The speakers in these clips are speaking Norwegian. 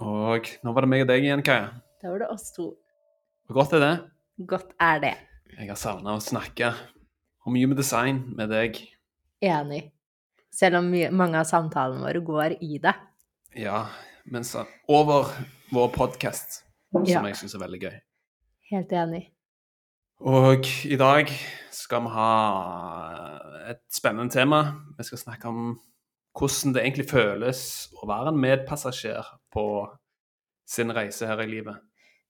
Og nå var det meg og deg igjen, Kaja. Da var det oss to. Hvor godt er det? Godt er det. Jeg har savna å snakke om human design med deg. Enig. Selv om mye- mange av samtalene våre går i det. Ja, men så over vår podkast, som Ja. jeg syns er veldig gøy. Helt enig. Og i dag skal vi ha et spennende tema. Vi skal snakke om hvordan det egentlig føles å være en medpassasjer på sin reise her i livet.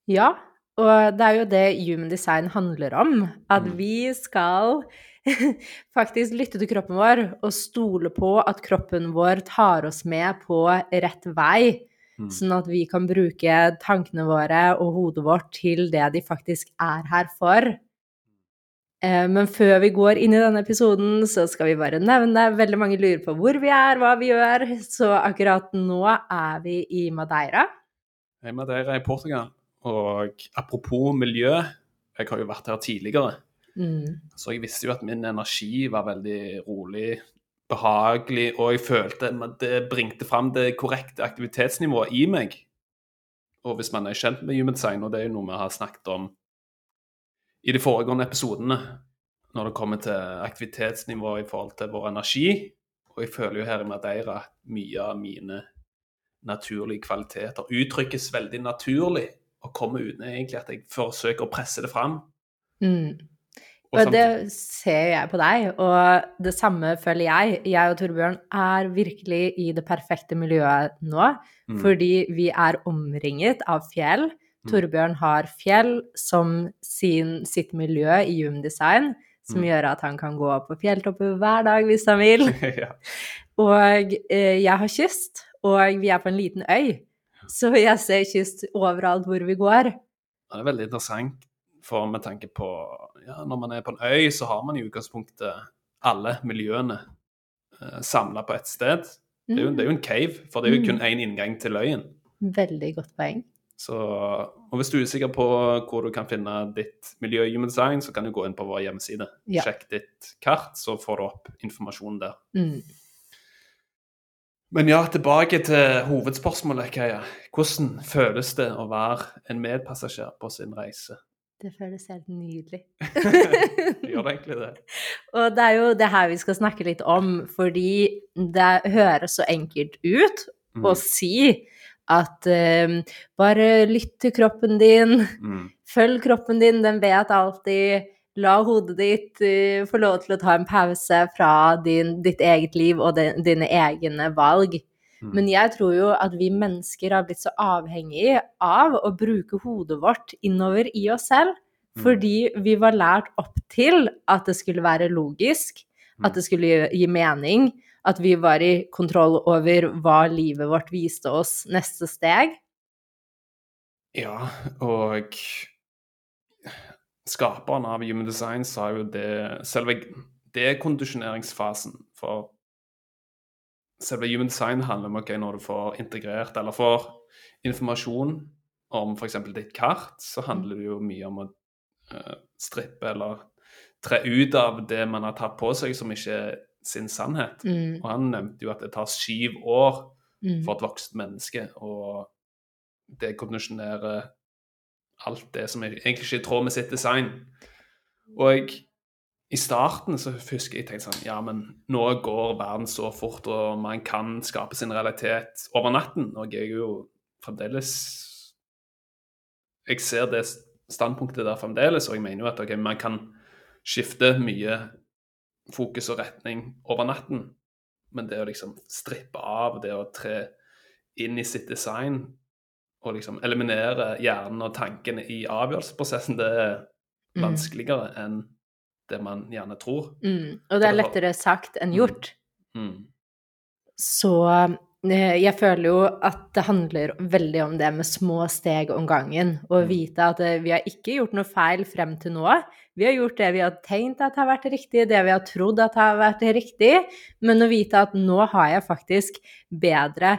Ja, og det er jo det human design handler om. At Mm. vi skal faktisk lytte til kroppen vår og stole på at kroppen vår tar oss med på rett vei. Mm. Sånn at vi kan bruke tankene våre og hodet vårt til det de faktisk er her for. Eh, Men før vi går inn i denne episoden, så skal vi bare nevne Veldig mange lurer på hvor vi er, hva vi gjør. Så akkurat nå er vi i Madeira. Jeg er dere i Portugal. Og apropos miljø, jeg har jo vært her tidligere, Mm. så jeg visste jo at min energi var veldig rolig, behagelig, og jeg følte at det bringte fram det korrekte aktivitetsnivået i meg. Og hvis man er kjent med human design, og det er jo noe vi har snakket om i de foregående episodene, når det kommer til aktivitetsnivå i forhold til vår energi, og jeg føler jo her i Madeira at mye av mine naturlige kvaliteter uttrykkes veldig naturlig, og kommer uten egentlig at jeg forsøker å presse det fram. Mm. Og Og det ser jeg på deg, og det samme føler jeg. Jeg og Torbjørn er virkelig i det perfekte miljøet nå, Mm. fordi vi er omringet av fjell. Torbjørn har fjell som sin, sitt miljø i Human Design, som Mm. gjør at han kan gå på fjelltopper hver dag hvis han vil. ja. Og eh, jeg har kyst, og vi er på en liten øy, så jeg ser kyst overalt hvor vi går. Det er veldig interessant, for med tanke på ja, Når man er på en øy, så har man i utgangspunktet alle miljøene eh, samla på ett sted. Det er, jo, det er jo en cave, for det er jo kun én inngang til øyen. Veldig godt poeng. Så, og hvis du er usikker på hvor du kan finne ditt miljø i human design, så kan du gå inn på vår hjemmeside. Ja. Sjekk ditt kart, så får du opp informasjon der. Mm. Men ja, tilbake til hovedspørsmålet, Kaja. Hvordan føles det å være en medpassasjer på sin reise? Det føles helt nydelig. Gjør det egentlig det? Og det er jo det her vi skal snakke litt om, fordi det høres så enkelt ut Mm. å si at eh, bare lytt til kroppen din, Mm. følg kroppen din, den vet alltid. La hodet ditt eh, få lov til å ta en pause fra din, ditt eget liv og de, dine egne valg. Mm. Men jeg tror jo at vi mennesker har blitt så avhengig av å bruke hodet vårt innover i oss selv, Mm. fordi vi var lært opp til at det skulle være logisk, Mm. at det skulle gi- gi mening, at vi var i kontroll over hva livet vårt viste oss neste steg. Ja, og skaperen av Human Design sa jo det Selve dekondisjoneringsfasen for Selve Human Design handler om okay, når du får integrert eller får informasjon om f.eks. ditt kart, så handler det jo mye om å eh, strippe eller tre ut av det man har tatt på seg som ikke er sin sannhet. Mm, Og han nevnte jo at det tar syv år mm, for et vokst menneske å dekondisjonere alt det som er egentlig ikke er i tråd med sitt design. Og i starten så husker jeg tenkte sånn Ja, men nå går verden så fort, og man kan skape sin realitet over natten. Og jeg er jo fremdeles Jeg ser det standpunktet der fremdeles, og jeg mener jo at okay, man kan skifte mye fokus og retning over natten. Men det å liksom strippe av, det å tre inn i sitt design og liksom eliminere hjernen og tankene i avgjørelsesprosessen, det er Mm. vanskeligere enn det man gjerne tror. mm. Og det er lettere sagt enn gjort. Mm. Så eh, jeg føler jo at det handler veldig om det med små steg om gangen. Å Mm. vite at eh, vi har ikke gjort noe feil frem til nå. Vi har gjort det vi har tenkt at har vært riktig, det vi har trodd at har vært riktig. Men å vite at nå har jeg faktisk bedre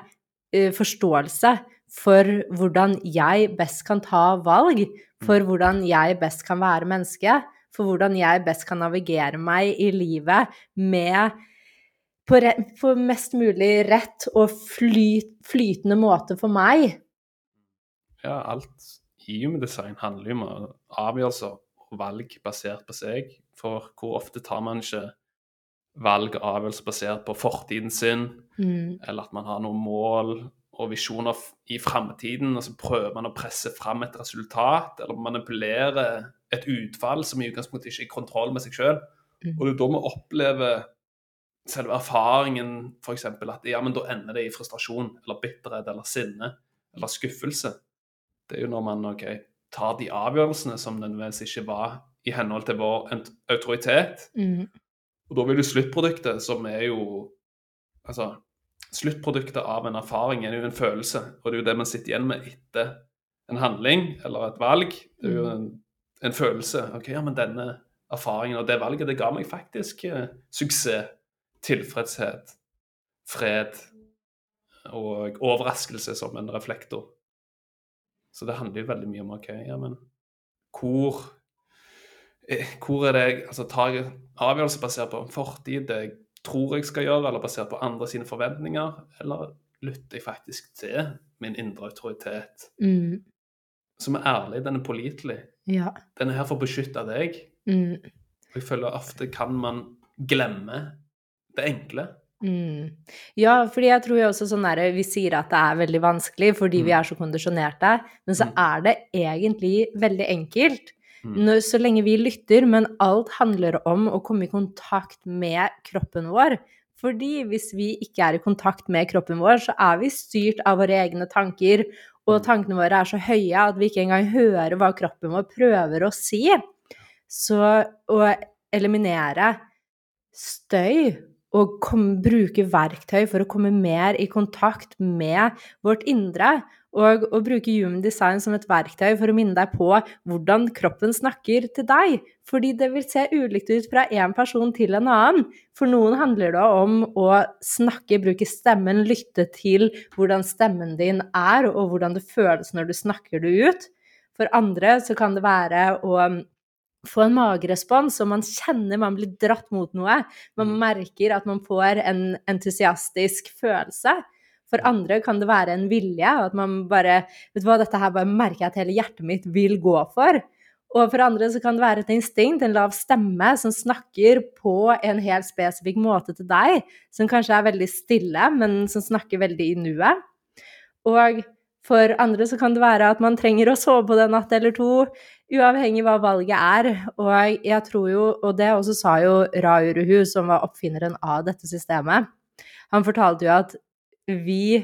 eh, forståelse for hvordan jeg best kan ta valg, for hvordan jeg best kan være menneske, for hvordan jeg best kan navigere meg i livet med på, på mest mulig rett og flyt flytende måte for meg. Ja, alt i human handler jo om avgjørelser og valg basert på seg. For hvor ofte tar man ikke valg og avgjørelser basert på fortiden sin, Mm. eller at man har noen mål og visjoner i framtiden, og så prøver man å presse fram et resultat, eller manipulere et utfall som i utgangspunktet ikke er i kontroll med seg sjøl. Mm. Og det er da vi opplever selve erfaringen, f.eks. at ja, men da ender det i frustrasjon, eller bitterhet, eller sinne, eller skuffelse. Det er jo når man ok, tar de avgjørelsene som nødvendigvis ikke var i henhold til vår autoritet. Mm. Og da vil jo sluttproduktet, som er jo Altså, sluttproduktet av en erfaring er jo en følelse, og det er jo det man sitter igjen med etter en handling eller et valg. Det er jo en, en følelse. OK, ja, men denne erfaringen og det valget, det ga meg faktisk eh, suksess, tilfredshet, fred og overraskelse som en reflektor. Så det handler jo veldig mye om OK, ja, men hvor eh, hvor er det jeg altså, tar avgjørelser basert på fortid, det jeg tror jeg skal gjøre, eller basert på andre sine forventninger, eller lytter jeg faktisk til min indre autoritet, Mm. som er ærlig, den er pålitelig. Ja. Den er her for å beskytte deg. Mm. Og jeg føler ofte kan man glemme det enkle. Mm. Ja, fordi jeg tror jo også sånn der, Vi sier at det er veldig vanskelig fordi vi Mm. er så kondisjonerte, men så Mm. er det egentlig veldig enkelt. Mm. Når, så lenge vi lytter, men alt handler om å komme i kontakt med kroppen vår. Fordi hvis vi ikke er i kontakt med kroppen vår, så er vi styrt av våre egne tanker, og Mm. tankene våre er så høye at vi ikke engang hører hva kroppen vår prøver å si. Så å eliminere støy og kom, bruke verktøy for å komme mer i kontakt med vårt indre, og å bruke human design som et verktøy for å minne deg på hvordan kroppen snakker til deg. Fordi det vil se ulikt ut fra en person til en annen. For noen handler det om å snakke, bruke stemmen, lytte til hvordan stemmen din er, og hvordan det føles når du snakker det ut. For andre så kan det være å få en magerespons, og man kjenner man blir dratt mot noe. Man merker at man får en entusiastisk følelse. For andre kan det være en vilje, at man bare Vet du hva, dette her bare merker jeg at hele hjertet mitt vil gå for. Og for andre så kan det være et instinkt, en lav stemme, som snakker på en helt spesifikk måte til deg, som kanskje er veldig stille, men som snakker veldig i nuet. Og for andre så kan det være at man trenger å sove på det en natt eller to, uavhengig hva valget er. Og jeg tror jo, og det også sa jo Ra Uruhu, som var oppfinneren av dette systemet, han fortalte jo at vi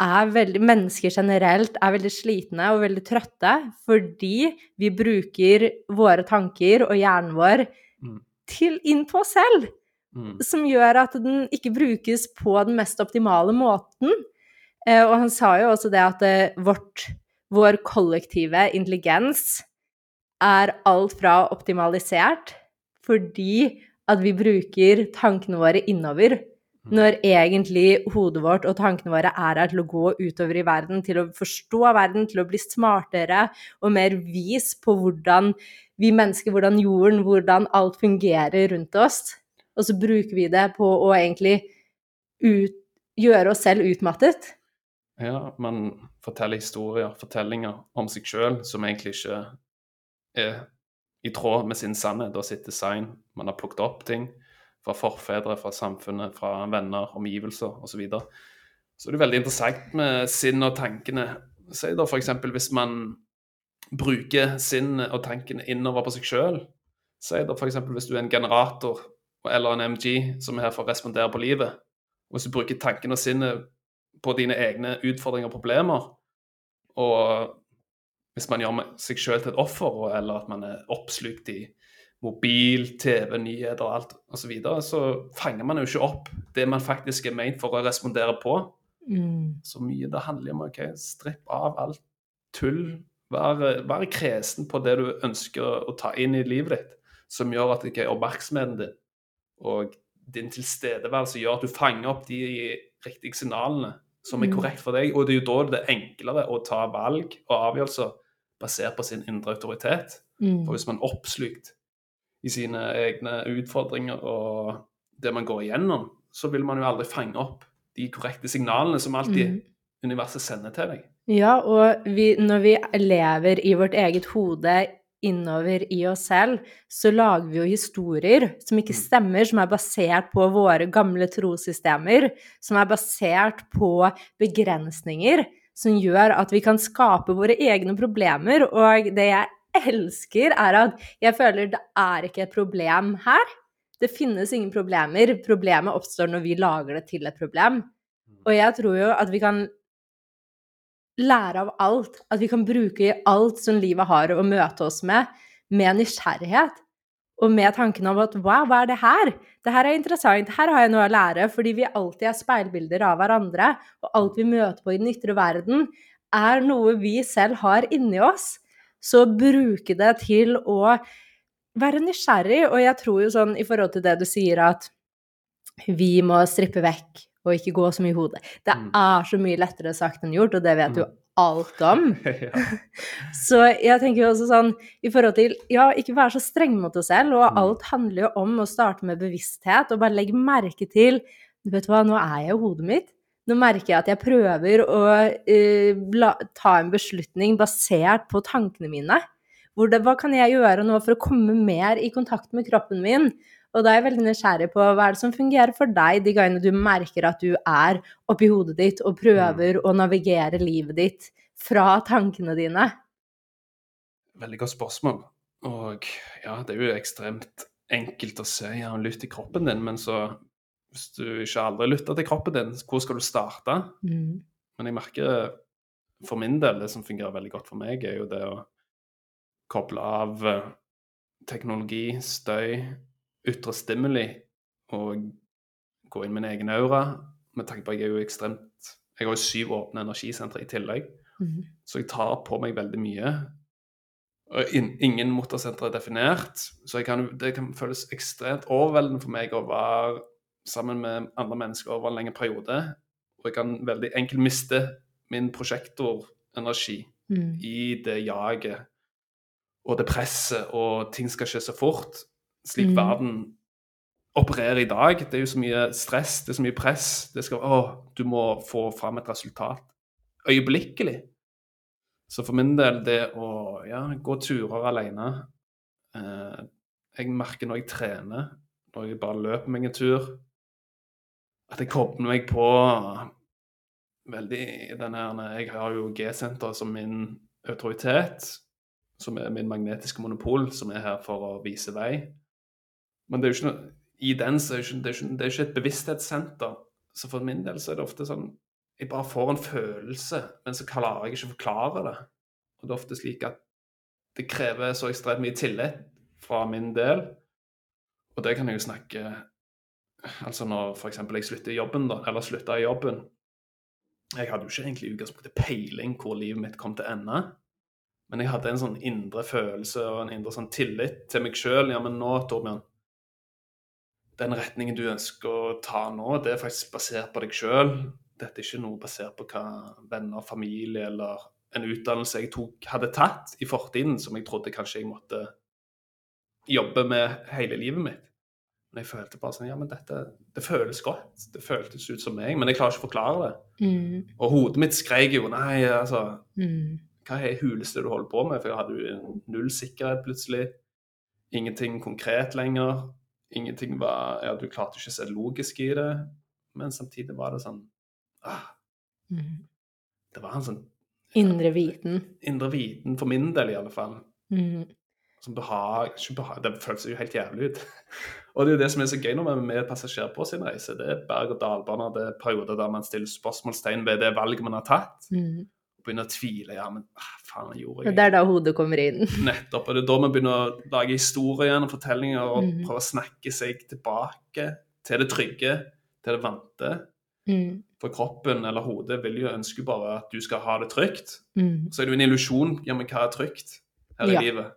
er veldig, mennesker generelt er veldig slitne og veldig trøtte fordi vi bruker våre tanker og hjernen vår Mm. til inn på oss selv Mm. som gjør at den ikke brukes på den mest optimale måten. Eh, og han sa jo også det at eh, vårt, vår kollektive intelligens er alt fra optimalisert fordi at vi bruker tankene våre innover, når egentlig hodet vårt og tankene våre er her til å gå utover i verden, til å forstå verden, til å bli smartere og mer vis på hvordan vi mennesker, hvordan jorden, hvordan alt fungerer rundt oss. Og så bruker vi det på å egentlig ut, gjøre oss selv utmattet. Ja, man forteller historier, fortellinger om seg sjøl som egentlig ikke er i tråd med sin sannhet og sitt design. Man har plukket opp ting fra forfedre, fra samfunnet, fra venner, omgivelser osv. Så, videre. så det er veldig interessant med sinn og tankene. Si da f.eks. hvis man bruker sinnet og tankene innover på seg sjøl. Si da f.eks. hvis du er en generator eller en MG som er her for å respondere på livet. Og hvis du bruker tankene og sinnet på dine egne utfordringer og problemer, og hvis man gjør seg sjøl til et offer, eller at man er oppslukt i mobil, TV, nyheter og alt osv., så, videre, så fanger man jo ikke opp det man faktisk er ment for å respondere på. Mm. Så mye det handler om ok, stripp av alt tull. Vær, vær kresen på det du ønsker å ta inn i livet ditt, som gjør at ikke oppmerksomheten din og din tilstedeværelse gjør at du fanger opp de riktige signalene som er Mm. korrekt for deg. Og det er jo da det er enklere å ta valg og avgjørelser basert på sin indre autoritet. Mm. For hvis man er oppslukt i sine egne utfordringer og det man går igjennom, så vil man jo aldri fange opp de korrekte signalene som alltid Mm. universet sender til deg. Ja, og vi, når vi lever i vårt eget hode innover i oss selv, så lager vi jo historier som ikke Mm. stemmer, som er basert på våre gamle trossystemer, som er basert på begrensninger, som gjør at vi kan skape våre egne problemer. Og det jeg elsker, er at jeg føler det er ikke et problem her. Det finnes ingen problemer. Problemet oppstår når vi lager det til et problem. Og jeg tror jo at vi kan lære av alt. At vi kan bruke alt som livet har å møte oss med, med nysgjerrighet. Og med tanken om at wow, hva er det her? Det her er interessant, her har jeg noe å lære. Fordi vi alltid er speilbilder av hverandre, og alt vi møter på i den ytre verden, er noe vi selv har inni oss. Så bruke det til å være nysgjerrig. Og jeg tror jo sånn i forhold til det du sier at vi må strippe vekk og ikke gå så mye i hodet. Det Mm. er så mye lettere sagt enn gjort, og det vet du Mm. Alt om. ja. Så jeg tenker jo også sånn i forhold til Ja, ikke være så streng mot deg selv, og Mm. alt handler jo om å starte med bevissthet, og bare legge merke til Du vet hva, nå er jeg i hodet mitt. Nå merker jeg at jeg prøver å uh, la, ta en beslutning basert på tankene mine. Hvor det, hva kan jeg gjøre nå for å komme mer i kontakt med kroppen min? Og da er jeg veldig nysgjerrig på hva er det som fungerer for deg de gangene du merker at du er oppi hodet ditt og prøver å navigere livet ditt fra tankene dine. Veldig godt spørsmål. Og ja, det er jo ekstremt enkelt å se ja, lytt til kroppen din, men så hvis du ikke aldri lytter til kroppen din, hvor skal du starte? Mm. Men jeg merker for min del, det som fungerer veldig godt for meg, er jo det å koble av eh, teknologi, støy, ytre stimuli og gå inn med min egen aura. Med tanke på at jeg er jo ekstremt Jeg har jo syv åpne energisentre i tillegg, Mm. så jeg tar på meg veldig mye. Og in, ingen motorsentre er definert, så kan, det kan føles ekstremt overveldende for meg å være sammen med andre mennesker over en lengre periode. Og jeg kan veldig enkelt miste min prosjektorenergi Mm. i det jaget og det presset, og ting skal skje så fort. Slik Mm. verden opererer i dag. Det er jo så mye stress, det er så mye press. Det skal, å, du må få fram et resultat øyeblikkelig. Så for min del, det å ja, gå turer alene eh, Jeg merker når jeg trener, når jeg bare løper meg en tur, at jeg kobler meg på veldig denne, Jeg har jo G-senter som min autoritet, som er min magnetiske monopol, som er her for å vise vei. Men det er jo ikke noe i den så er det, ikke, det, er ikke, ikke et bevissthetssenter. Så for min del så er det ofte sånn Jeg bare får en følelse, men så klarer jeg ikke å forklare det. Og det er ofte slik at det krever så ekstremt mye tillit fra min del. Og det kan jeg jo snakke Altså når f.eks. jeg slutter i jobben, da, eller slutta i jobben Jeg hadde jo ikke egentlig i utgangspunktet peiling hvor livet mitt kom til å ende. Men jeg hadde en sånn indre følelse og en indre sånn tillit til meg sjøl. Ja, men nå, Torbjørn Den retningen du ønsker å ta nå, det er faktisk basert på deg sjøl. Dette er ikke noe basert på hva venner, familie eller en utdannelse jeg tok, hadde tatt i fortiden, som jeg trodde kanskje jeg måtte jobbe med hele livet mitt. Men jeg følte bare sånn Ja, men dette Det føles godt. Det føltes ut som meg, men jeg klarer ikke å forklare det. Mm. Og hodet mitt skrek jo Nei, altså Mm. Hva er det huleste du holder på med? For jeg hadde jo null sikkerhet plutselig. Ingenting konkret lenger. Ingenting var Ja, du klarte ikke å se logisk i det. Men samtidig var det sånn ah, Mm. Det var en sånn Indre viten. indre viten, for min del i alle fall. Mm. Som behag, behag, Det føles jo helt jævlig ut. og det er jo det som er så gøy når man er med passasjer på sin reise. Det er berg-og-dal-baner, det er perioder der man stiller spørsmålstegn ved det valget man har tatt. Mm. Begynner å tvile. Ja, men ah, faen, jeg gjorde jeg det er da hodet kommer inn. Nettopp. Og det er da man begynner å lage historier og fortellinger og mm. prøve å snakke seg tilbake til det trygge, til det vante. Mm. For kroppen eller hodet vil jo ønske bare at du skal ha det trygt. Mm. Så er det jo en illusjon. Ja, men hva er trygt her Ja. i livet?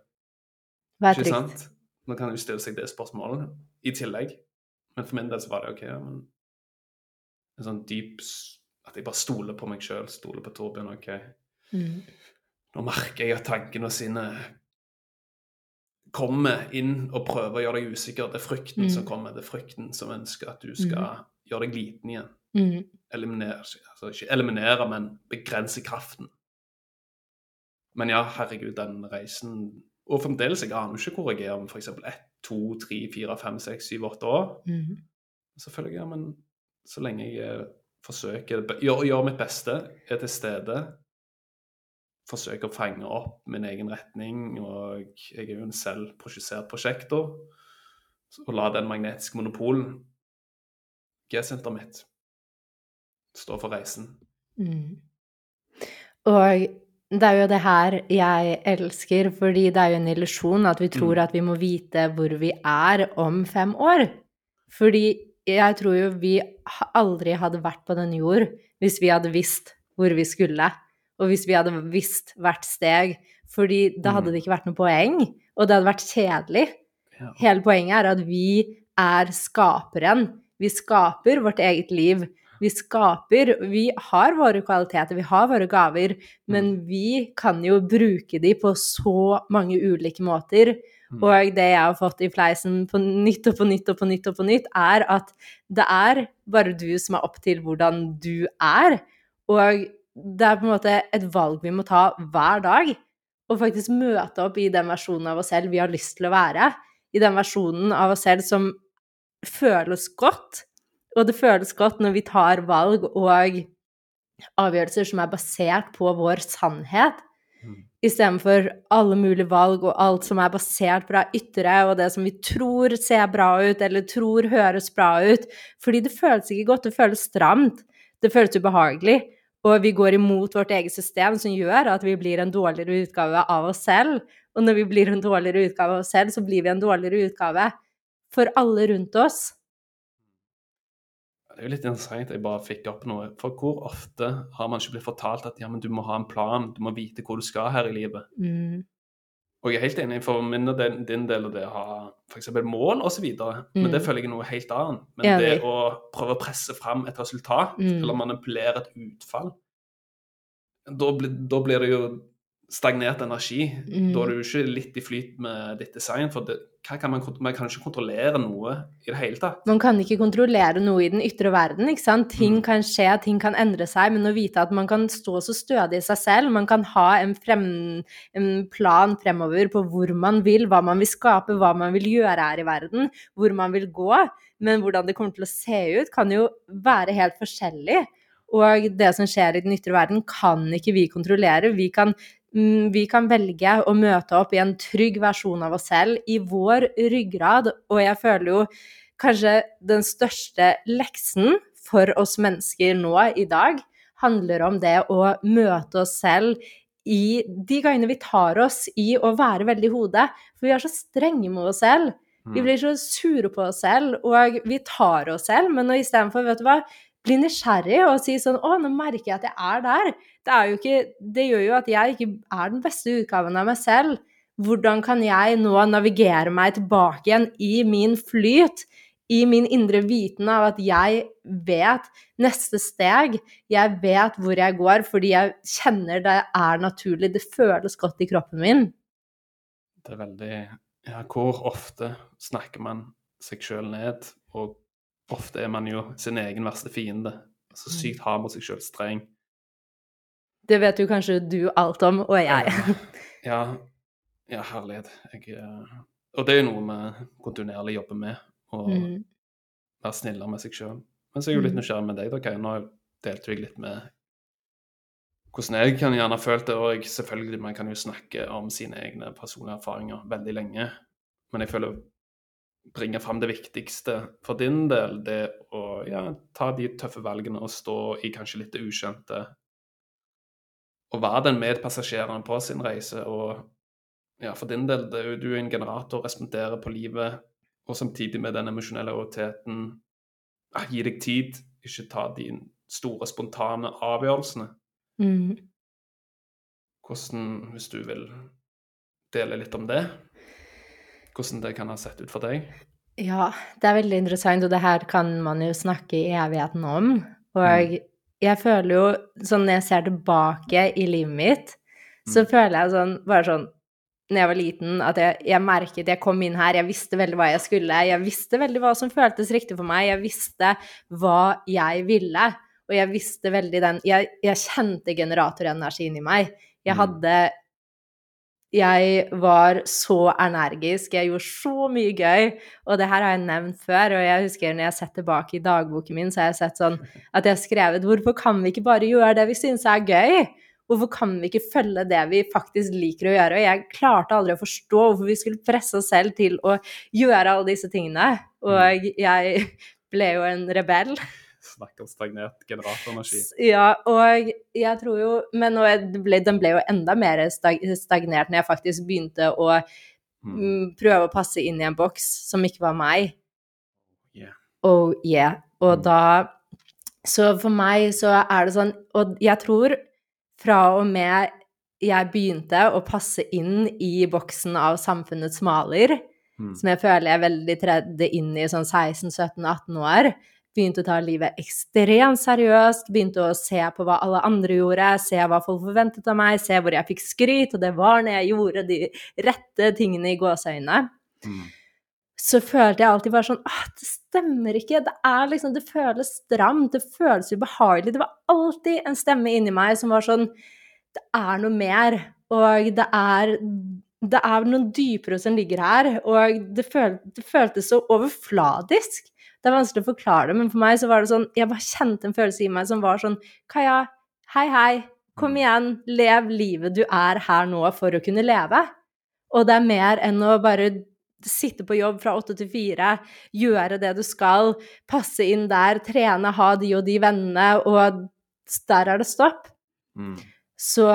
Vær Ikke trygt. sant? Nå kan du stille seg det spørsmålet i tillegg. Men for min del så var det OK, ja, men En sånn dyp At jeg bare stoler på meg sjøl, stoler på Torbjørn. OK, Mm. nå merker jeg at tankene sine kommer inn og prøver å gjøre deg usikker. Det er frykten Mm. som kommer. Det er frykten som ønsker at du skal gjøre deg liten igjen. Mm. Eliminere, altså ikke eliminere, men begrense kraften. Men ja, herregud, den reisen Og fremdeles, jeg aner ikke hvor jeg er om f.eks. ett, to, tre, fire, fem, seks, syv, åtte år. Mm. Selvfølgelig, ja, men så lenge jeg eh, forsøker gjør, gjør mitt beste, er til stede, forsøker å fange opp min egen retning, og jeg er jo en selvprosjisert prosjektor, og la den magnetiske monopolen, G-senteret mitt, stå for reisen. Mm. Og det er jo det her jeg elsker, fordi det er jo en illusjon at vi tror Mm. at vi må vite hvor vi er om fem år. Fordi jeg tror jo vi aldri hadde vært på den jord hvis vi hadde visst hvor vi skulle, og hvis vi hadde visst hvert steg. Fordi da hadde Mm. det ikke vært noe poeng, og det hadde vært kjedelig. Ja. Hele poenget er at vi er skaperen. Vi skaper vårt eget liv. Vi skaper Vi har våre kvaliteter, vi har våre gaver, men vi kan jo bruke de på så mange ulike måter. Mm. Og det jeg har fått i fleisen på nytt og på nytt og på nytt og på nytt, er at det er bare du som er opp til hvordan du er. Og det er på en måte et valg vi må ta hver dag. Og faktisk møte opp i den versjonen av oss selv vi har lyst til å være. I den versjonen av oss selv som føles godt. Og det føles godt når vi tar valg og avgjørelser som er basert på vår sannhet, Mm. Istedenfor alle mulige valg og alt som er basert på det ytre, og det som vi tror ser bra ut, eller tror høres bra ut. Fordi det føles ikke godt, det føles stramt, det føles ubehagelig. Og vi går imot vårt eget system, som gjør at vi blir en dårligere utgave av oss selv. Og når vi blir en dårligere utgave av oss selv, så blir vi en dårligere utgave for alle rundt oss. Det er jo litt interessant, jeg bare fikk opp noe. For hvor ofte har man ikke blitt fortalt at ja, men du må ha en plan, du må vite hvor du skal her i livet? Mm. Og jeg er helt enig for min og din, din del av det å ha f.eks. mål osv., men Mm. det føler jeg er noe helt annet. Men Enig. det å prøve å presse fram et resultat, Mm. eller manipulere et utfall, da, blir- da blir det jo stagnert energi. Mm. Da er du jo ikke litt i flyt med ditt design, for det, hva kan man, man kan ikke kontrollere noe i det hele tatt. Man kan ikke kontrollere noe i den ytre verden, ikke sant? Ting Mm. kan skje, ting kan endre seg, men å vite at man kan stå så stødig i seg selv, man kan ha en, frem, en plan fremover på hvor man vil, hva man vil skape, hva man vil gjøre her i verden, hvor man vil gå, men hvordan det kommer til å se ut, kan jo være helt forskjellig. Og det som skjer i den ytre verden, kan ikke vi kontrollere. Vi kan, vi kan velge å møte opp i en trygg versjon av oss selv, i vår ryggrad. Og jeg føler jo kanskje den største leksen for oss mennesker nå i dag handler om det å møte oss selv i de gangene vi tar oss i å være veldig i hodet. For vi er så strenge med oss selv. Vi Mm. blir så sure på oss selv, og vi tar oss selv. Men istedenfor, vet du hva, bli nysgjerrig og si sånn Å, nå merker jeg at jeg er der. Det, er jo ikke, det gjør jo at jeg ikke er den beste utgaven av meg selv. Hvordan kan jeg nå navigere meg tilbake igjen i min flyt? I min indre viten av at jeg vet neste steg. Jeg vet hvor jeg går fordi jeg kjenner det er naturlig. Det føles godt i kroppen min. Det er veldig Ja, hvor ofte snakker man seg sjøl ned? Og ofte er man jo sin egen verste fiende. Så Mm. sykt hard mot seg sjøl, streng. Det vet jo kanskje du alt om, og jeg. Ja, ja herlighet. Jeg, eh, og det er jo noe vi kontinuerlig jobber med. Å Mm. være snillere med seg sjøl. Men så er jeg jo litt Mm. nysgjerrig med deg. da, Kai. Nå delte jeg litt med hvordan jeg kan gjerne ha følt det. Og jeg, selvfølgelig, man kan jo snakke om sine egne personlige erfaringer veldig lenge. Men jeg føler bringe fram det viktigste for din del, det å ja, ta de tøffe valgene og stå i kanskje litt det ukjente. Og være den medpassasjeren på sin reise. Og ja, for din del, det er jo, du er en generator, responderer på livet, og samtidig med den emosjonelle realiteten ja, Gi deg tid ikke ta de store, spontane avgjørelsene. Mm. Hvordan, hvis du vil dele litt om det, hvordan det kan ha sett ut for deg? Ja, det er veldig interessant, og det her kan man jo snakke i evigheten om. Og Mm. jeg føler jo, sånn når jeg ser tilbake i livet mitt, så Mm. føler jeg sånn, bare sånn, når jeg var liten, at jeg, jeg merket, jeg kom inn her, jeg visste veldig hva jeg skulle, jeg visste veldig hva som føltes riktig for meg, jeg visste hva jeg ville, og jeg visste veldig den, jeg, jeg kjente generatorenergien i meg. Jeg Mm. hadde jeg var så energisk, jeg gjorde så mye gøy, og det her har jeg nevnt før, og jeg husker når jeg har sett tilbake i dagboken min, så har jeg sett sånn at jeg har skrevet hvorfor kan vi ikke bare gjøre det vi syns er gøy? Hvorfor kan vi ikke følge det vi faktisk liker å gjøre? Og jeg klarte aldri å forstå hvorfor vi skulle presse oss selv til å gjøre alle disse tingene, og jeg ble jo en rebell. Snakk om stagnert generatorenergi. Ja, og jeg tror jo Men ble, den ble jo enda mer stagnert når jeg faktisk begynte å Mm. mm, prøve å passe inn i en boks som ikke var meg. Yeah. Oh yeah. Og Mm. da Så for meg så er det sånn Og jeg tror fra og med jeg begynte å passe inn i boksen av samfunnets maler, Mm. som jeg føler jeg veldig tredde inn i sånn 16-17-18 år. Begynte å ta livet ekstremt seriøst, begynte å se på hva alle andre gjorde, se hva folk forventet av meg, se hvor jeg fikk skryt, og det var når jeg gjorde de rette tingene i gåseøynene. Mm. Så følte jeg alltid bare sånn Åh, det stemmer ikke. Det er liksom Det føles stramt, det føles ubehagelig. Det var alltid en stemme inni meg som var sånn Det er noe mer, og det er det er noe dypere som ligger her, og det, føl, det føltes så overfladisk. Det er vanskelig å forklare det, men for meg så var det sånn Jeg bare kjente en følelse i meg som var sånn Kaja, hei, hei. Kom igjen. Lev livet du er her nå for å kunne leve. Og det er mer enn å bare sitte på jobb fra åtte til fire, gjøre det du skal, passe inn der, trene, ha de og de vennene, og der er det stopp. Mm. Så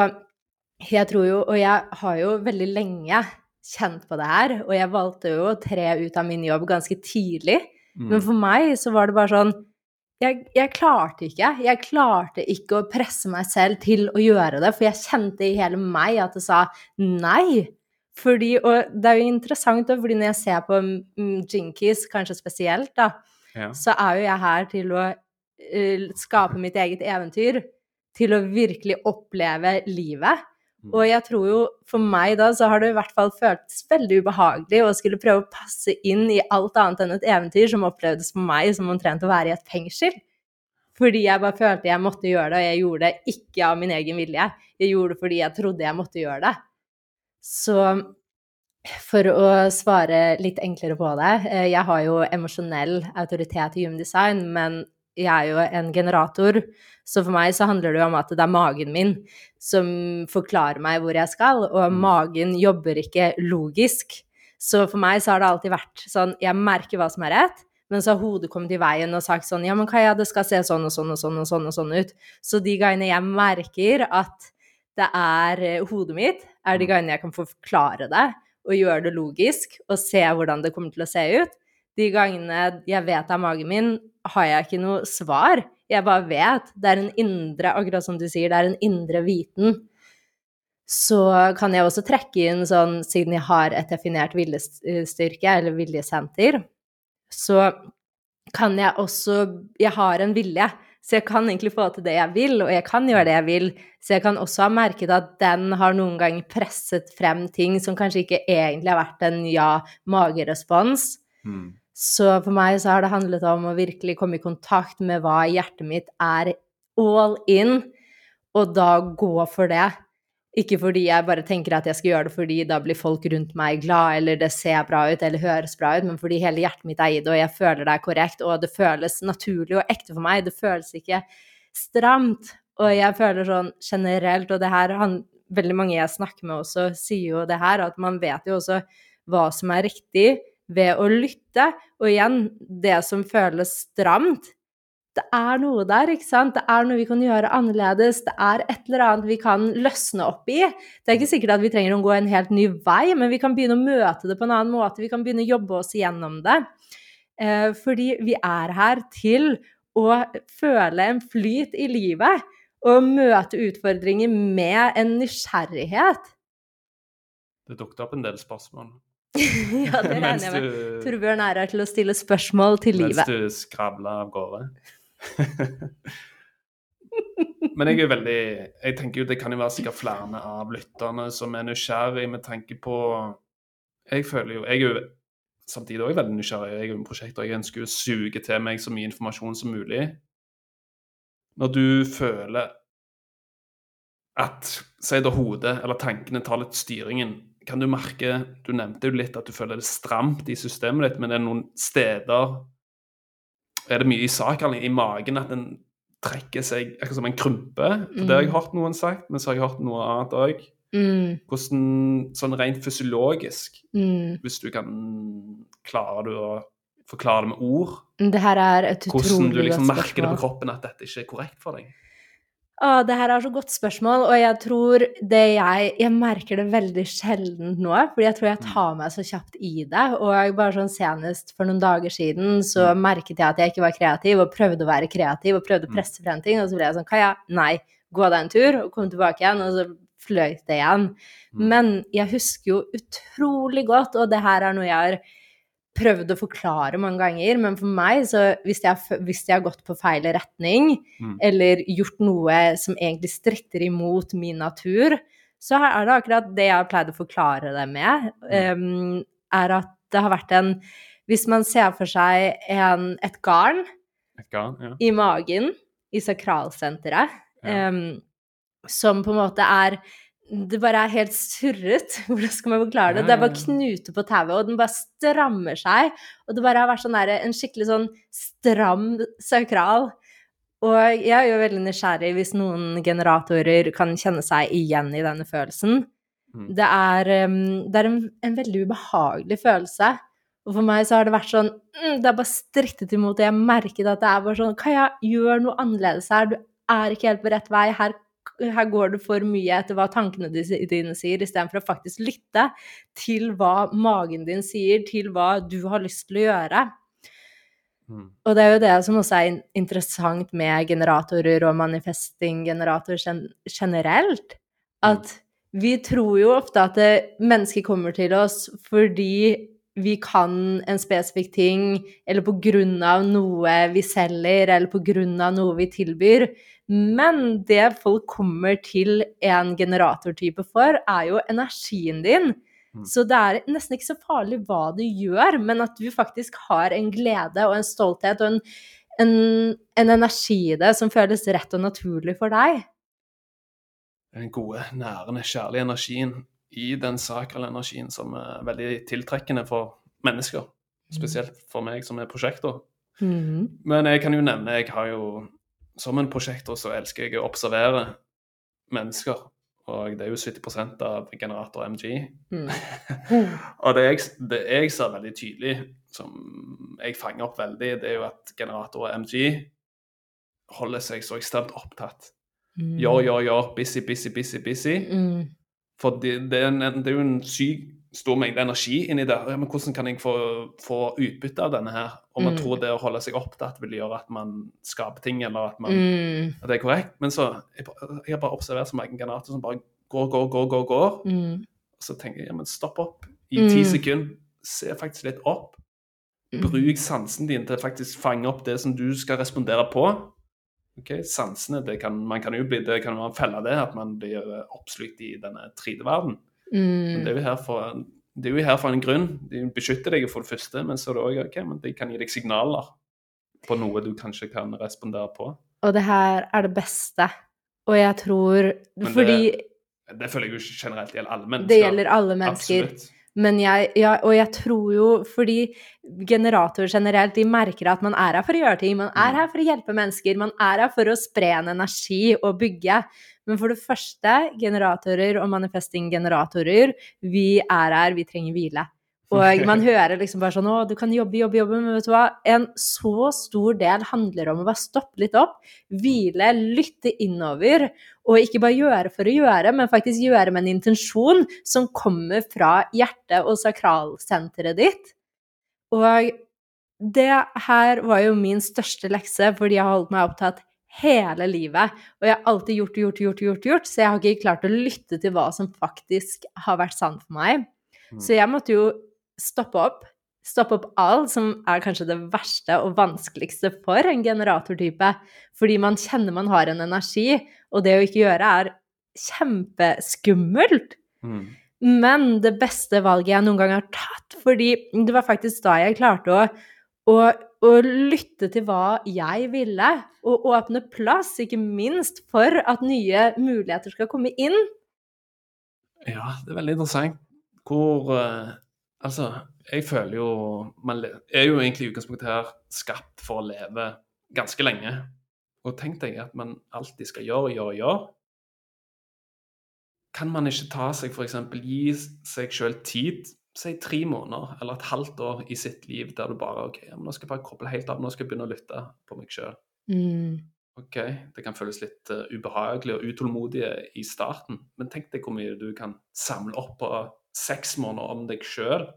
jeg tror jo, og jeg har jo veldig lenge kjent på det her, og jeg valgte jo å tre ut av min jobb ganske tidlig. Mm. Men for meg så var det bare sånn jeg, jeg klarte ikke. Jeg klarte ikke å presse meg selv til å gjøre det, for jeg kjente i hele meg at det sa nei. Fordi, og det er jo interessant, da, fordi når jeg ser på mm, Jinkies, kanskje spesielt, da, Ja. så er jo jeg her til å uh, skape mitt eget eventyr. Til å virkelig oppleve livet. Mm. Og jeg tror jo for meg da, så har det i hvert fall føltes veldig ubehagelig å skulle prøve å passe inn i alt annet enn et eventyr som opplevdes for meg som omtrent å være i et fengsel. Fordi jeg bare følte jeg måtte gjøre det, og jeg gjorde det ikke av min egen vilje. Jeg gjorde det fordi jeg trodde jeg måtte gjøre det. Så for å svare litt enklere på det eh, Jeg har jo emosjonell autoritet i Human Design, men jeg er jo en generator, så for meg så handler det jo om at det er magen min som forklarer meg hvor jeg skal, og Mm. magen jobber ikke logisk. Så for meg så har det alltid vært sånn Jeg merker hva som er rett, men så har hodet kommet i veien og sagt sånn Ja, men Kaja, det skal se sånn og sånn og sånn og sånn og sånn ut. Så de gangene jeg merker at det er eh, hodet mitt, er de Mm. gangene jeg kan forklare det og gjøre det logisk og se hvordan det kommer til å se ut. De gangene jeg vet det er magen min, har jeg ikke noe svar. Jeg bare vet. Det er en indre, akkurat som du sier, det er en indre viten. Så kan jeg også trekke inn sånn, siden jeg har et definert viljestyrke, eller viljesenter, så kan jeg også Jeg har en vilje, så jeg kan egentlig få til det jeg vil, og jeg kan gjøre det jeg vil. Så jeg kan også ha merket at den har noen ganger presset frem ting som kanskje ikke egentlig har vært en ja-magerespons. Mm. Så for meg så har det handlet om å virkelig komme i kontakt med hva hjertet mitt er all in, og da gå for det. Ikke fordi jeg bare tenker at jeg skal gjøre det fordi da blir folk rundt meg glad, eller det ser bra ut, eller høres bra ut, men fordi hele hjertet mitt er i det, og jeg føler det er korrekt, og det føles naturlig og ekte for meg. Det føles ikke stramt. Og jeg føler sånn generelt, og det her han, Veldig mange jeg snakker med også, sier jo det her, at man vet jo også hva som er riktig ved å lytte. Og igjen, det som føles stramt, det er noe der, ikke sant? Det er noe vi kan gjøre annerledes. Det er et eller annet vi kan løsne opp i. Det er ikke sikkert at vi trenger å gå en helt ny vei, men vi kan begynne å møte det på en annen måte. Vi kan begynne å jobbe oss igjennom det. Eh, fordi vi er her til å føle en flyt i livet. Og møte utfordringer med en nysgjerrighet. Det dukket opp en del spørsmål. ja, det regner jeg med. du, Torbjørn er her til å stille spørsmål til mens livet. du skravler av gårde. Men jeg er veldig Jeg tenker jo det kan jo være sikkert flere av lytterne som er nysgjerrig med tanke på Jeg føler jo Jeg er jo samtidig òg veldig nysgjerrig. Jeg er jo en prosjekter. Jeg ønsker å suge til meg så mye informasjon som mulig. Når du føler at Si da hodet eller tankene tar litt styringen, kan du merke Du nevnte jo litt at du føler det stramt i systemet ditt, men det er noen steder Er det mye i saken, i magen, at den trekker seg akkurat som en krympe? For det har jeg hørt noen sagt, men så har jeg hørt noe annet òg. Mm, Hvordan sånn rent fysiologisk, mm. hvis du kan Klarer du å forklare det med ord? Det her er et Hvordan du liksom merker det på kroppen at dette ikke er korrekt for deg? Å, det her er så godt spørsmål, og jeg tror det jeg Jeg merker det veldig sjelden nå, fordi jeg tror jeg tar meg så kjapt i det. Og jeg bare sånn senest for noen dager siden så merket jeg at jeg ikke var kreativ, og prøvde å være kreativ og prøvde å presse frem ting, og så ble jeg sånn Kaja, nei, gå deg en tur, og kom tilbake igjen, og så fløyt det igjen. Men jeg husker jo utrolig godt, og det her er noe jeg har prøvd å forklare mange ganger, men for meg, så hvis jeg, hvis jeg har gått på feil retning, Mm. eller gjort noe som egentlig stritter imot min natur, så er det akkurat det jeg har pleid å forklare det med, um, er at det har vært en Hvis man ser for seg en, et garn Et garn? Ja. i magen, i sakralsenteret, Ja. um, som på en måte er det bare er helt surret. Hvordan skal man forklare det? Det er bare knute på tauet, og den bare strammer seg. Og det bare har vært sånn der, en skikkelig sånn stram sakral. Og jeg er jo veldig nysgjerrig hvis noen generatorer kan kjenne seg igjen i denne følelsen. Mm. Det er, det er en, en veldig ubehagelig følelse. Og for meg så har det vært sånn mm, Det er bare strittet imot det. Jeg merket at det er bare sånn Kaja, gjør noe annerledes her. Du er ikke helt på rett vei. Her, her går det for mye etter hva tankene dine sier, istedenfor å faktisk lytte til hva magen din sier, til hva du har lyst til å gjøre. Mm. Og det er jo det som også er interessant med generatorer og manifesting-generatorer generelt. At vi tror jo ofte at det, mennesker kommer til oss fordi vi kan en spesifikk ting, eller på grunn av noe vi selger, eller på grunn av noe vi tilbyr. Men det folk kommer til en generatortype for, er jo energien din. Mm. Så det er nesten ikke så farlig hva du gjør, men at du faktisk har en glede og en stolthet og en, en, en energi i det som føles rett og naturlig for deg. Den gode, nærende, kjærlige energien i den sakrale energien som er veldig tiltrekkende for mennesker. Spesielt for meg som er prosjektor. Mhm. Men jeg kan jo nevne, jeg har jo Som en prosjektor så elsker jeg å observere mennesker. Og det er jo 70 av generator MG. Mm. Og det jeg, det jeg ser veldig tydelig, som jeg fanger opp veldig, det er jo at generator MG holder seg så ekstremt opptatt. Gjør, gjør, gjør, busy, busy, busy, busy. Mm. For det, det, er en, det er jo en syk stor mengde energi inni det. Ja, men hvordan kan jeg få, få utbytte av denne her? Og man Mm. tror det å holde seg opptatt vil gjøre at man skaper ting, eller at, man, Mm. at det er korrekt. Men så jeg, jeg har bare observert så mange granater som bare går, går, går, går. går. Mm. Og så tenker jeg ja, men stopp opp i ti Mm. sekunder. Se faktisk litt opp. Mm. Bruk sansen din til å faktisk fange opp det som du skal respondere på. Ok, Sansene, det kan, man kan jo bli, det kan en felle det, at man blir oppslukt i denne 3D-verden. Mm. det er jo for, det er jo her for en grunn. De beskytter deg for det første, men så er det også, ok, men de kan gi deg signaler på noe du kanskje kan respondere på. Og det her er det beste. Og jeg tror Men Fordi Det føler jeg jo generelt gjelder alle mennesker. det gjelder alle mennesker. Absolutt. Men jeg, ja, og jeg tror jo Fordi generatorer generelt, de merker at man er her for å gjøre ting. Man er Mm. her for å hjelpe mennesker. Man er her for å spre en energi og bygge. Men for det første, generatorer og manifesting-generatorer, vi er her, vi trenger hvile. Og man hører liksom bare sånn Å, du kan jobbe, jobbe, jobbe. Men vet du hva? En så stor del handler om å bare stoppe litt opp, hvile, lytte innover. Og ikke bare gjøre for å gjøre, men faktisk gjøre med en intensjon som kommer fra hjertet og sakralsenteret ditt. Og det her var jo min største lekse, fordi jeg har holdt meg opptatt hele livet. Og jeg har alltid gjort, gjort, gjort, gjort, gjort, så jeg har ikke klart å lytte til hva som faktisk har vært sant for meg. Mm. Så jeg måtte jo stoppe opp. Stoppe opp alt, som er kanskje det verste og vanskeligste for en generatortype. Fordi man kjenner man har en energi, og det å ikke gjøre er kjempeskummelt. Mm. Men det beste valget jeg noen gang har tatt, fordi det var faktisk da jeg klarte å, å, å lytte til hva jeg ville, og åpne plass, ikke minst, for at nye muligheter skal komme inn. Ja, det er veldig interessant. Hvor eh, Altså, jeg føler jo Man er jo egentlig i utgangspunktet her skapt for å leve ganske lenge. Og tenk deg at man alltid skal gjøre, gjøre, gjøre. Kan man ikke ta seg f.eks. gi seg sjøl tid, si tre måneder eller et halvt år i sitt liv der du bare OK, nå skal jeg bare koble helt av, nå skal jeg begynne å lytte på meg sjøl. Mm. OK, det kan føles litt uh, ubehagelig og utålmodig i starten, men tenk deg hvor mye du kan samle opp på seks måneder om deg sjøl.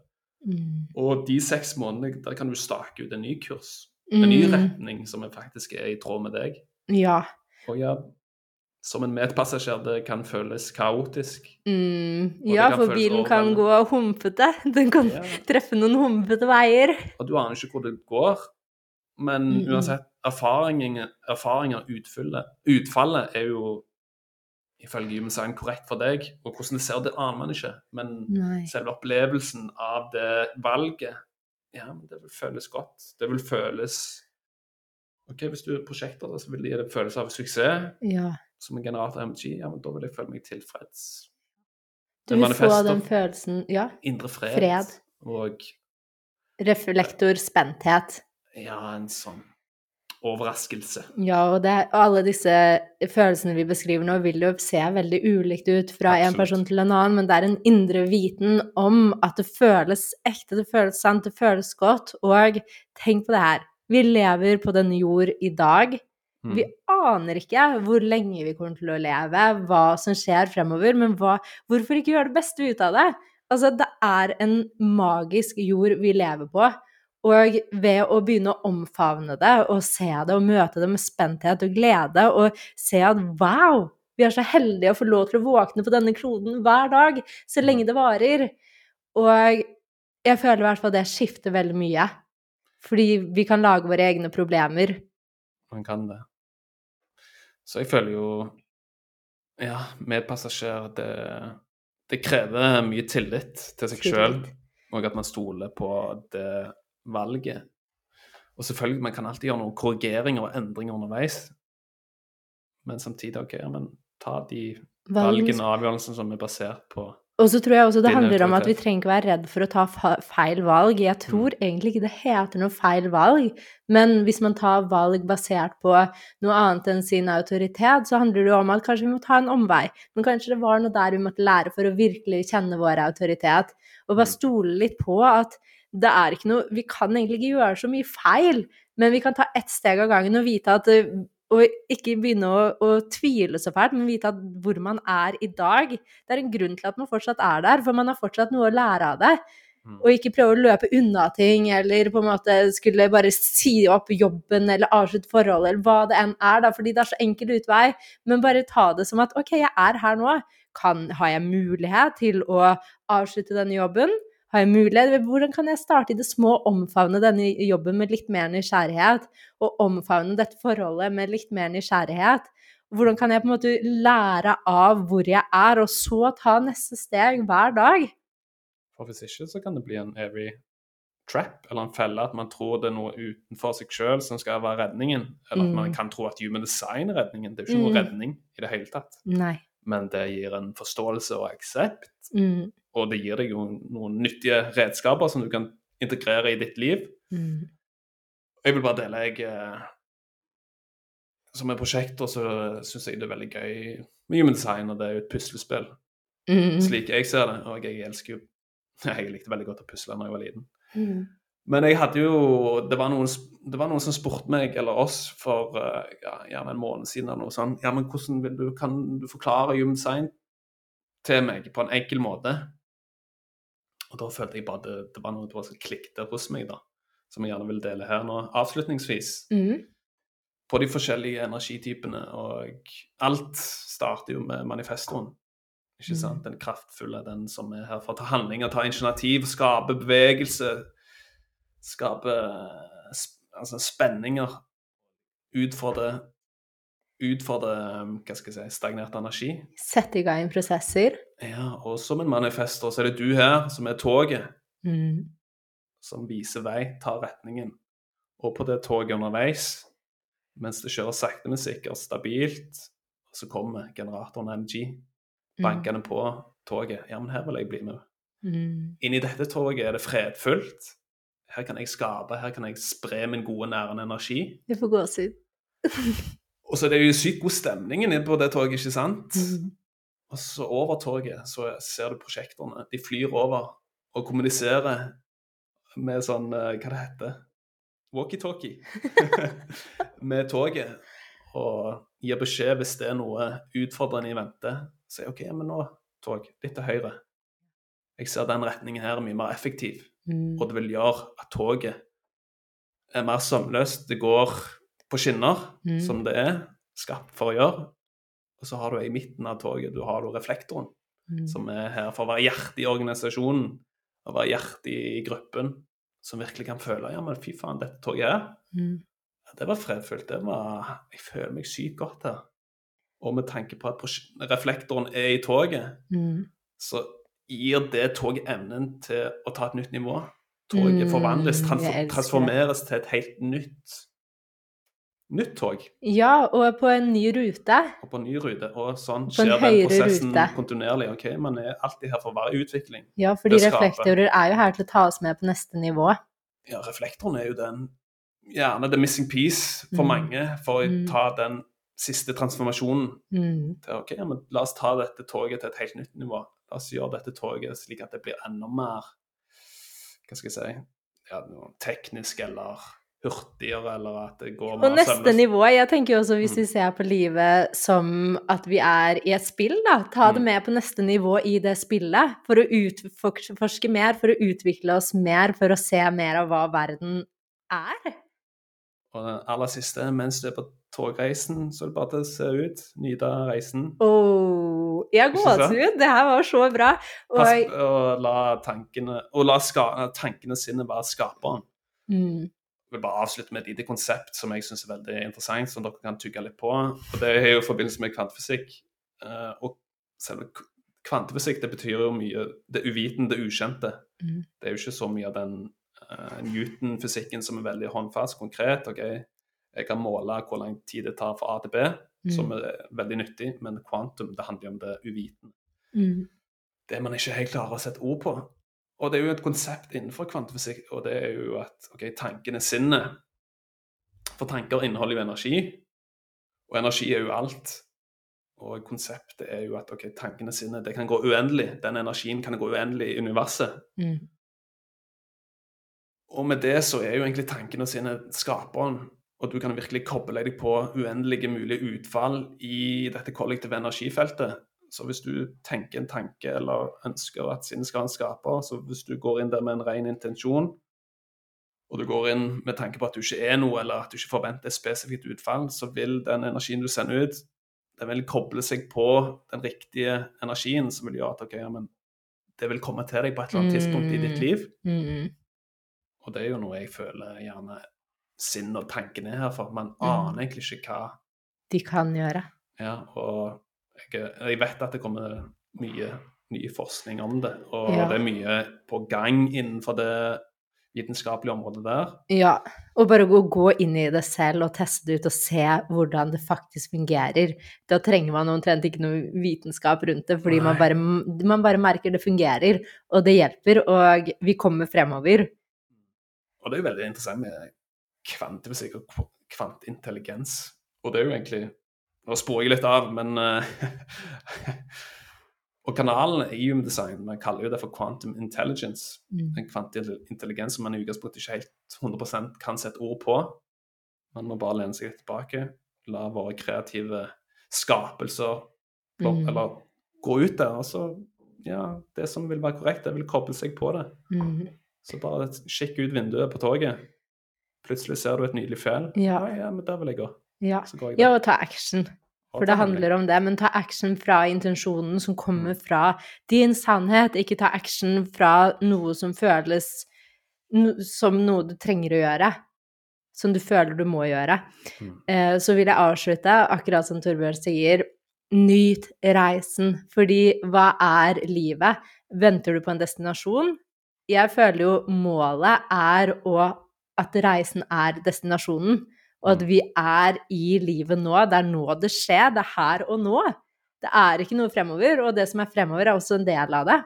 Mm. Og de seks månedene, der kan du stake ut en ny kurs. En ny Mm. retning som faktisk er i tråd med deg. Ja. Og ja, som en medpassasjer, det kan føles kaotisk. Mm. Ja, for bilen kan gå humpete. Den kan Ja. treffe noen humpete veier. Og du aner ikke hvor det går. Men Mm, uansett, erfaringen, erfaringer utfallet er jo ifølge Human Design korrekt for deg. Og hvordan det ser det aner man ikke. Men Nei. selve opplevelsen av det valget, ja, det vil føles godt. Det vil føles OK, hvis du er prosjekter, så vil det gi deg følelse av suksess. Ja. Som en generator MG, ja, men da vil jeg føle meg tilfreds. Du vil få den følelsen Ja. Indre fred. Fred. Og Reflektor, spenthet. ja, en sånn overraskelse. Ja, og, det, alle disse følelsene vi beskriver nå, vil jo se veldig ulikt ut fra en person til en annen, men det er en indre viten om at det føles ekte, det føles sant, det føles godt. Og tenk på det her. Vi lever på denne jord i dag. Mm. Vi aner ikke hvor lenge vi kommer til å leve, hva som skjer fremover, men hva, hvorfor ikke gjøre det beste ut av det? Altså, det er en magisk jord vi lever på. Og ved å begynne å omfavne det og se det og møte det med spenthet og glede og se at wow, vi er så heldige å få lov til å våkne på denne kloden hver dag, så lenge det varer. Og jeg føler i hvert fall det skifter veldig mye. Fordi vi kan lage våre egne problemer. Man kan det. Så jeg føler jo Ja, medpassasjer, det, det krever mye tillit til seg sjøl, og at man stoler på det valget. Og selvfølgelig, man kan alltid gjøre noen korrigeringer og endringer underveis, men samtidig, OK, men ta de valgene og avgjørelsene som er basert på Og så tror jeg også det handler om at vi trenger ikke være redd for å ta feil valg. Jeg tror egentlig ikke det heter noe feil valg, men hvis man tar valg basert på noe annet enn sin autoritet, så handler det jo om at kanskje vi må ta en omvei. Men kanskje det var noe der vi måtte lære for å virkelig kjenne vår autoritet. Og bare Mm. stole litt på at det er ikke noe Vi kan egentlig ikke gjøre så mye feil, men vi kan ta ett steg av gangen og vite at eh, og ikke begynne å, å tvile så fælt, men vite at hvor man er i dag. Det er en grunn til at man fortsatt er der, for man har fortsatt noe å lære av det. Mm. Og ikke prøve å løpe unna ting, eller på en måte skulle bare si opp jobben, eller avslutte forholdet, eller hva det enn er, da, fordi det er så enkel utvei. Men bare ta det som at OK, jeg er her nå. Kan, har jeg mulighet til å avslutte denne jobben? Har jeg mulighet? Hvordan kan jeg starte i det små omfavne denne jobben med litt mer nysgjerrighet? Og omfavne dette forholdet med litt mer nysgjerrighet? Hvordan kan jeg på en måte lære av hvor jeg er, og så ta neste steg hver dag? For hvis ikke, så kan det bli en evig trap, eller en felle, at man tror det er noe utenfor seg sjøl som skal være redningen. Eller at man Mm. kan tro at human design er redningen. Det er jo ikke Mm. noe redning i det hele tatt. Nei. Men det gir en forståelse og aksept, Mm. Og det gir deg jo noen nyttige redskaper som du kan integrere i ditt liv. Mm. Jeg vil bare dele jeg Som Som en prosjektor så syns jeg det er veldig gøy med human design, og det er jo et puslespill. Mm. Slik jeg ser det. Og jeg elsker jo Jeg likte veldig godt å pusle da jeg var liten. Mm. Men jeg hadde jo Det var noen, det var noen som spurte meg, eller oss, for eh, ja, gjerne en måned siden eller noe sånt. Ja, men hvordan vil du, kan du forklare human design til meg på en enkel måte? Og da følte jeg bare det, det var noe som klikket hos meg, da. som jeg gjerne vil dele her nå avslutningsvis. Mm. På de forskjellige energitypene. Og alt starter jo med manifestoen. Ikke Mm. sant? Den kraftfulle, den som er her for å ta handlinger, ta initiativ, skape bevegelse. Skape sp altså spenninger. Utfordre Utfordre hva skal jeg si, stagnert energi. Sette i gang prosesser. Ja, og som en manifester så er det du her som er toget, Mm. som viser vei, tar retningen. Og på det toget underveis, mens det kjører sakte, men sikkert, stabilt, så kommer generatoren MG bankende på toget. Ja, men her vil jeg bli med. Mm. Inni dette toget er det fredfullt. Her kan jeg skape, her kan jeg spre min gode, nærende energi. Jeg får gåsehud. Og så er det jo sykt god stemning inne på det toget, ikke sant? Mm. Og så over toget så ser du prosjektorene. De flyr over og kommuniserer med sånn eh, Hva det heter Walkietalkie. med toget. Og gir beskjed hvis det er noe utfordrende i vente. Sier OK, men nå, tog, litt til høyre. Jeg ser den retningen her er mye mer effektiv. Mm. Og det vil gjøre at toget er mer sømløst. Det går på skinner, Mm. som det er skapt for å gjøre. Og så har du i midten av toget du har du reflektoren, Mm. som er her for å være hjertet i organisasjonen. Og være hjertet i gruppen. Som virkelig kan føle ja, men fy faen, dette toget her, Mm. det var fredfullt. Det var, jeg føler meg sykt godt her. Og med tanke på at reflektoren er i toget, Mm. så gir det toget evnen til å ta et nytt nivå. Toget Mm, forvandles, transformeres til et helt nytt nytt tog. Ja, og på en ny rute. Og på en ny rute. Og sånn skjer den prosessen rute. kontinuerlig. ok, Man er alltid her for i utvikling. Ja, fordi reflektorer er jo her til å ta oss med på neste nivå. Ja, reflektoren er jo den gjerne the missing piece for Mm. mange for å Mm. ta den siste transformasjonen. Mm. til ok, ja, men La oss ta dette toget til et helt nytt nivå. La oss gjøre dette toget slik at det blir enda mer hva skal jeg si, ja, teknisk eller hurtigere, eller at det går Og neste nivå, jeg tenker jo også hvis Mm. vi ser på livet som at vi er i et spill, da, ta det Mm. med på neste nivå i det spillet, for å utforske mer, for å utvikle oss mer, for å se mer av hva verden er. Og den aller siste, mens du er på togreisen, så er det bare til å se ut, nyte reisen. Oh, jeg har gåsehud, det her var så bra. Pass, Og, og la tankene, og la tankene sine være skaperen. mm, vil bare avslutte med et lite konsept som jeg syns er veldig interessant, som dere kan tygge litt på. og Det er jo i forbindelse med kvantefysikk. Eh, og selve kvantefysikk det betyr jo mye det uvitende, det ukjente. Mm. Det er jo ikke så mye av den uh, Newton-fysikken som er veldig håndfast, konkret. ok, Jeg kan måle hvor lang tid det tar fra A til B, som mm, er veldig nyttig, men kvantum det handler jo om det uvitende. mm, Det man ikke helt klarer å sette ord på. Og det er jo et konsept innenfor kvantefysikk, og det er jo at ok, er sinnet. For tanker inneholder jo energi, og energi er jo alt. Og konseptet er jo at ok, tankene sine, det kan gå uendelig. Den energien kan gå uendelig i universet. mm, Og med det så er jo egentlig tankene sine skaperen, og du kan virkelig koble deg på uendelige mulige utfall i dette kollektive energifeltet. Så hvis du tenker en tanke eller ønsker at sinnet skal ha en skaper, så hvis du går inn der med en ren intensjon, og du går inn med tanke på at du ikke er noe, eller at du ikke forventer et spesifikt utfall, så vil den energien du sender ut, den vil koble seg på den riktige energien, som vil gjøre at ok, ja, men det vil komme til deg på et eller annet tidspunkt i ditt liv. mm, Og det er jo noe jeg føler gjerne sinn og tanken er her for. Man Mm. aner egentlig ikke hva de kan gjøre. Ja, og jeg, jeg vet at det kommer mye ny forskning om det, og Ja. det er mye på gang innenfor det vitenskapelige området der. Ja, og bare å gå inn i det selv og teste det ut og se hvordan det faktisk fungerer. Da trenger man omtrent ikke noe vitenskap rundt det, fordi man bare, man bare merker det fungerer, og det hjelper, og vi kommer fremover. Og det er jo veldig interessant med kvantefysikk og kv- kvantintelligens. Og det er jo egentlig Nå sporer jeg litt av, men eh, Og kanalen i Human Design, man kaller jo det for quantum intelligence. Mm. en kvantintelligens som man i utgangspunktet ikke helt 100% kan sette ord på. Man må bare lene seg litt tilbake, la våre kreative skapelser på, Mm. eller gå ut der. Og så, ja, det som vil være korrekt, det vil koble seg på det. Mm. Så bare kikk ut vinduet på toget. Plutselig ser du et nydelig fjell. Ja. ja, ja, men der vil jeg gå. Ja. Ja, og ta action. For det handler om det, men ta action fra intensjonen som Mm. kommer fra din sannhet, ikke ta action fra noe som føles no, som noe du trenger å gjøre. Som du føler du må gjøre. Mm. Eh, så vil jeg avslutte, akkurat som Torbjørn sier, nyt reisen. Fordi hva er livet? Venter du på en destinasjon? Jeg føler jo målet er å, at reisen er destinasjonen. Og at Mm. vi er i livet nå. Det er nå det skjer. Det er her og nå. Det er ikke noe fremover, og det som er fremover, er også en del av det.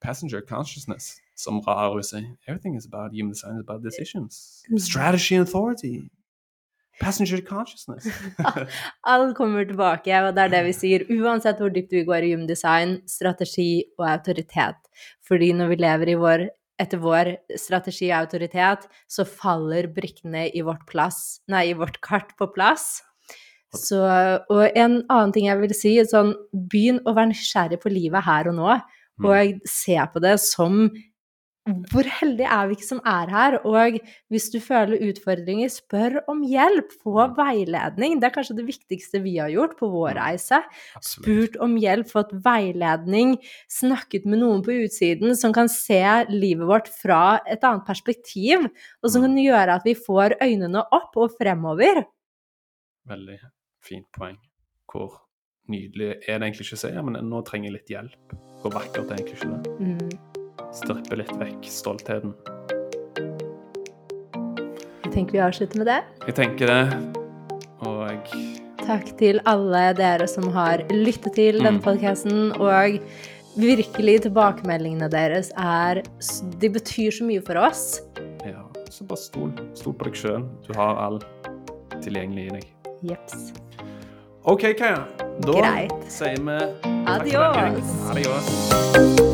Passenger consciousness, som Ra vil si. Everything is about human design, is about decisions. Mm. Strategy and authority. Passenger consciousness. Alt kommer tilbake, og det er det vi sier. Uansett hvor dypt vi går i human design, strategi og autoritet. Fordi når vi lever i vår, etter vår strategi og autoritet, så faller brikkene i vårt, plass, nei, i vårt kart på plass. Så, og en annen ting jeg vil si, sånn, begynn å være nysgjerrig på livet her og nå, Mm. og se på det som hvor heldige er vi ikke som er her? Og hvis du føler utfordringer, spør om hjelp. Få veiledning. Det er kanskje det viktigste vi har gjort på vår reise. Absolutt. Spurt om hjelp, fått veiledning, snakket med noen på utsiden som kan se livet vårt fra et annet perspektiv, og som Mm. kan gjøre at vi får øynene opp og fremover. Veldig fint poeng. Hvor nydelig er det egentlig ikke å si men nå trenger jeg litt hjelp. Hvor vakkert er det egentlig ikke det? Mm. Strippe litt vekk stoltheten. Jeg tenker vi avslutter med det. Jeg tenker det, og Takk til alle dere som har lyttet til denne Mm. podkasten, og virkelig tilbakemeldingene deres er De betyr så mye for oss. ja, så bare stol. Stol på deg sjøl. Du har all tilgjengelig i deg. Jeps. OK, Kaja. Da Greit. sier vi denne. Adios. Adios.